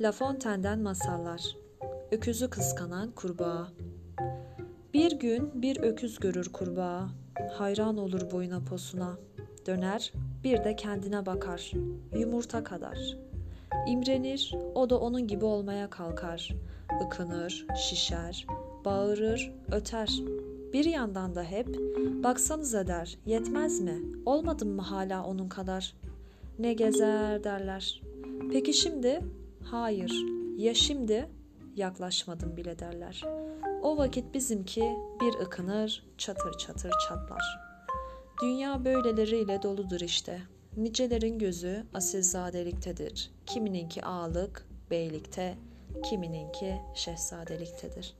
La Fontaine'den masallar. Öküzü kıskanan kurbağa. Bir gün bir öküz görür kurbağa. Hayran olur boyuna posuna. Döner, bir de kendine bakar. Yumurta kadar. İmrenir, o da onun gibi olmaya kalkar. Ikınır, şişer, bağırır, öter. Bir yandan da hep, baksanıza der, yetmez mi? Olmadım mı hala onun kadar? Ne gezer derler. Peki şimdi? Hayır. Ya şimdi? Yaklaşmadım bile derler. O vakit bizimki bir ıkınır, çatır çatır çatlar. Dünya böyleleriyle doludur işte. Nicelerin gözü asilzadeliktedir. Kimininki ağalık, beylikte, kimininki şehzadeliktedir.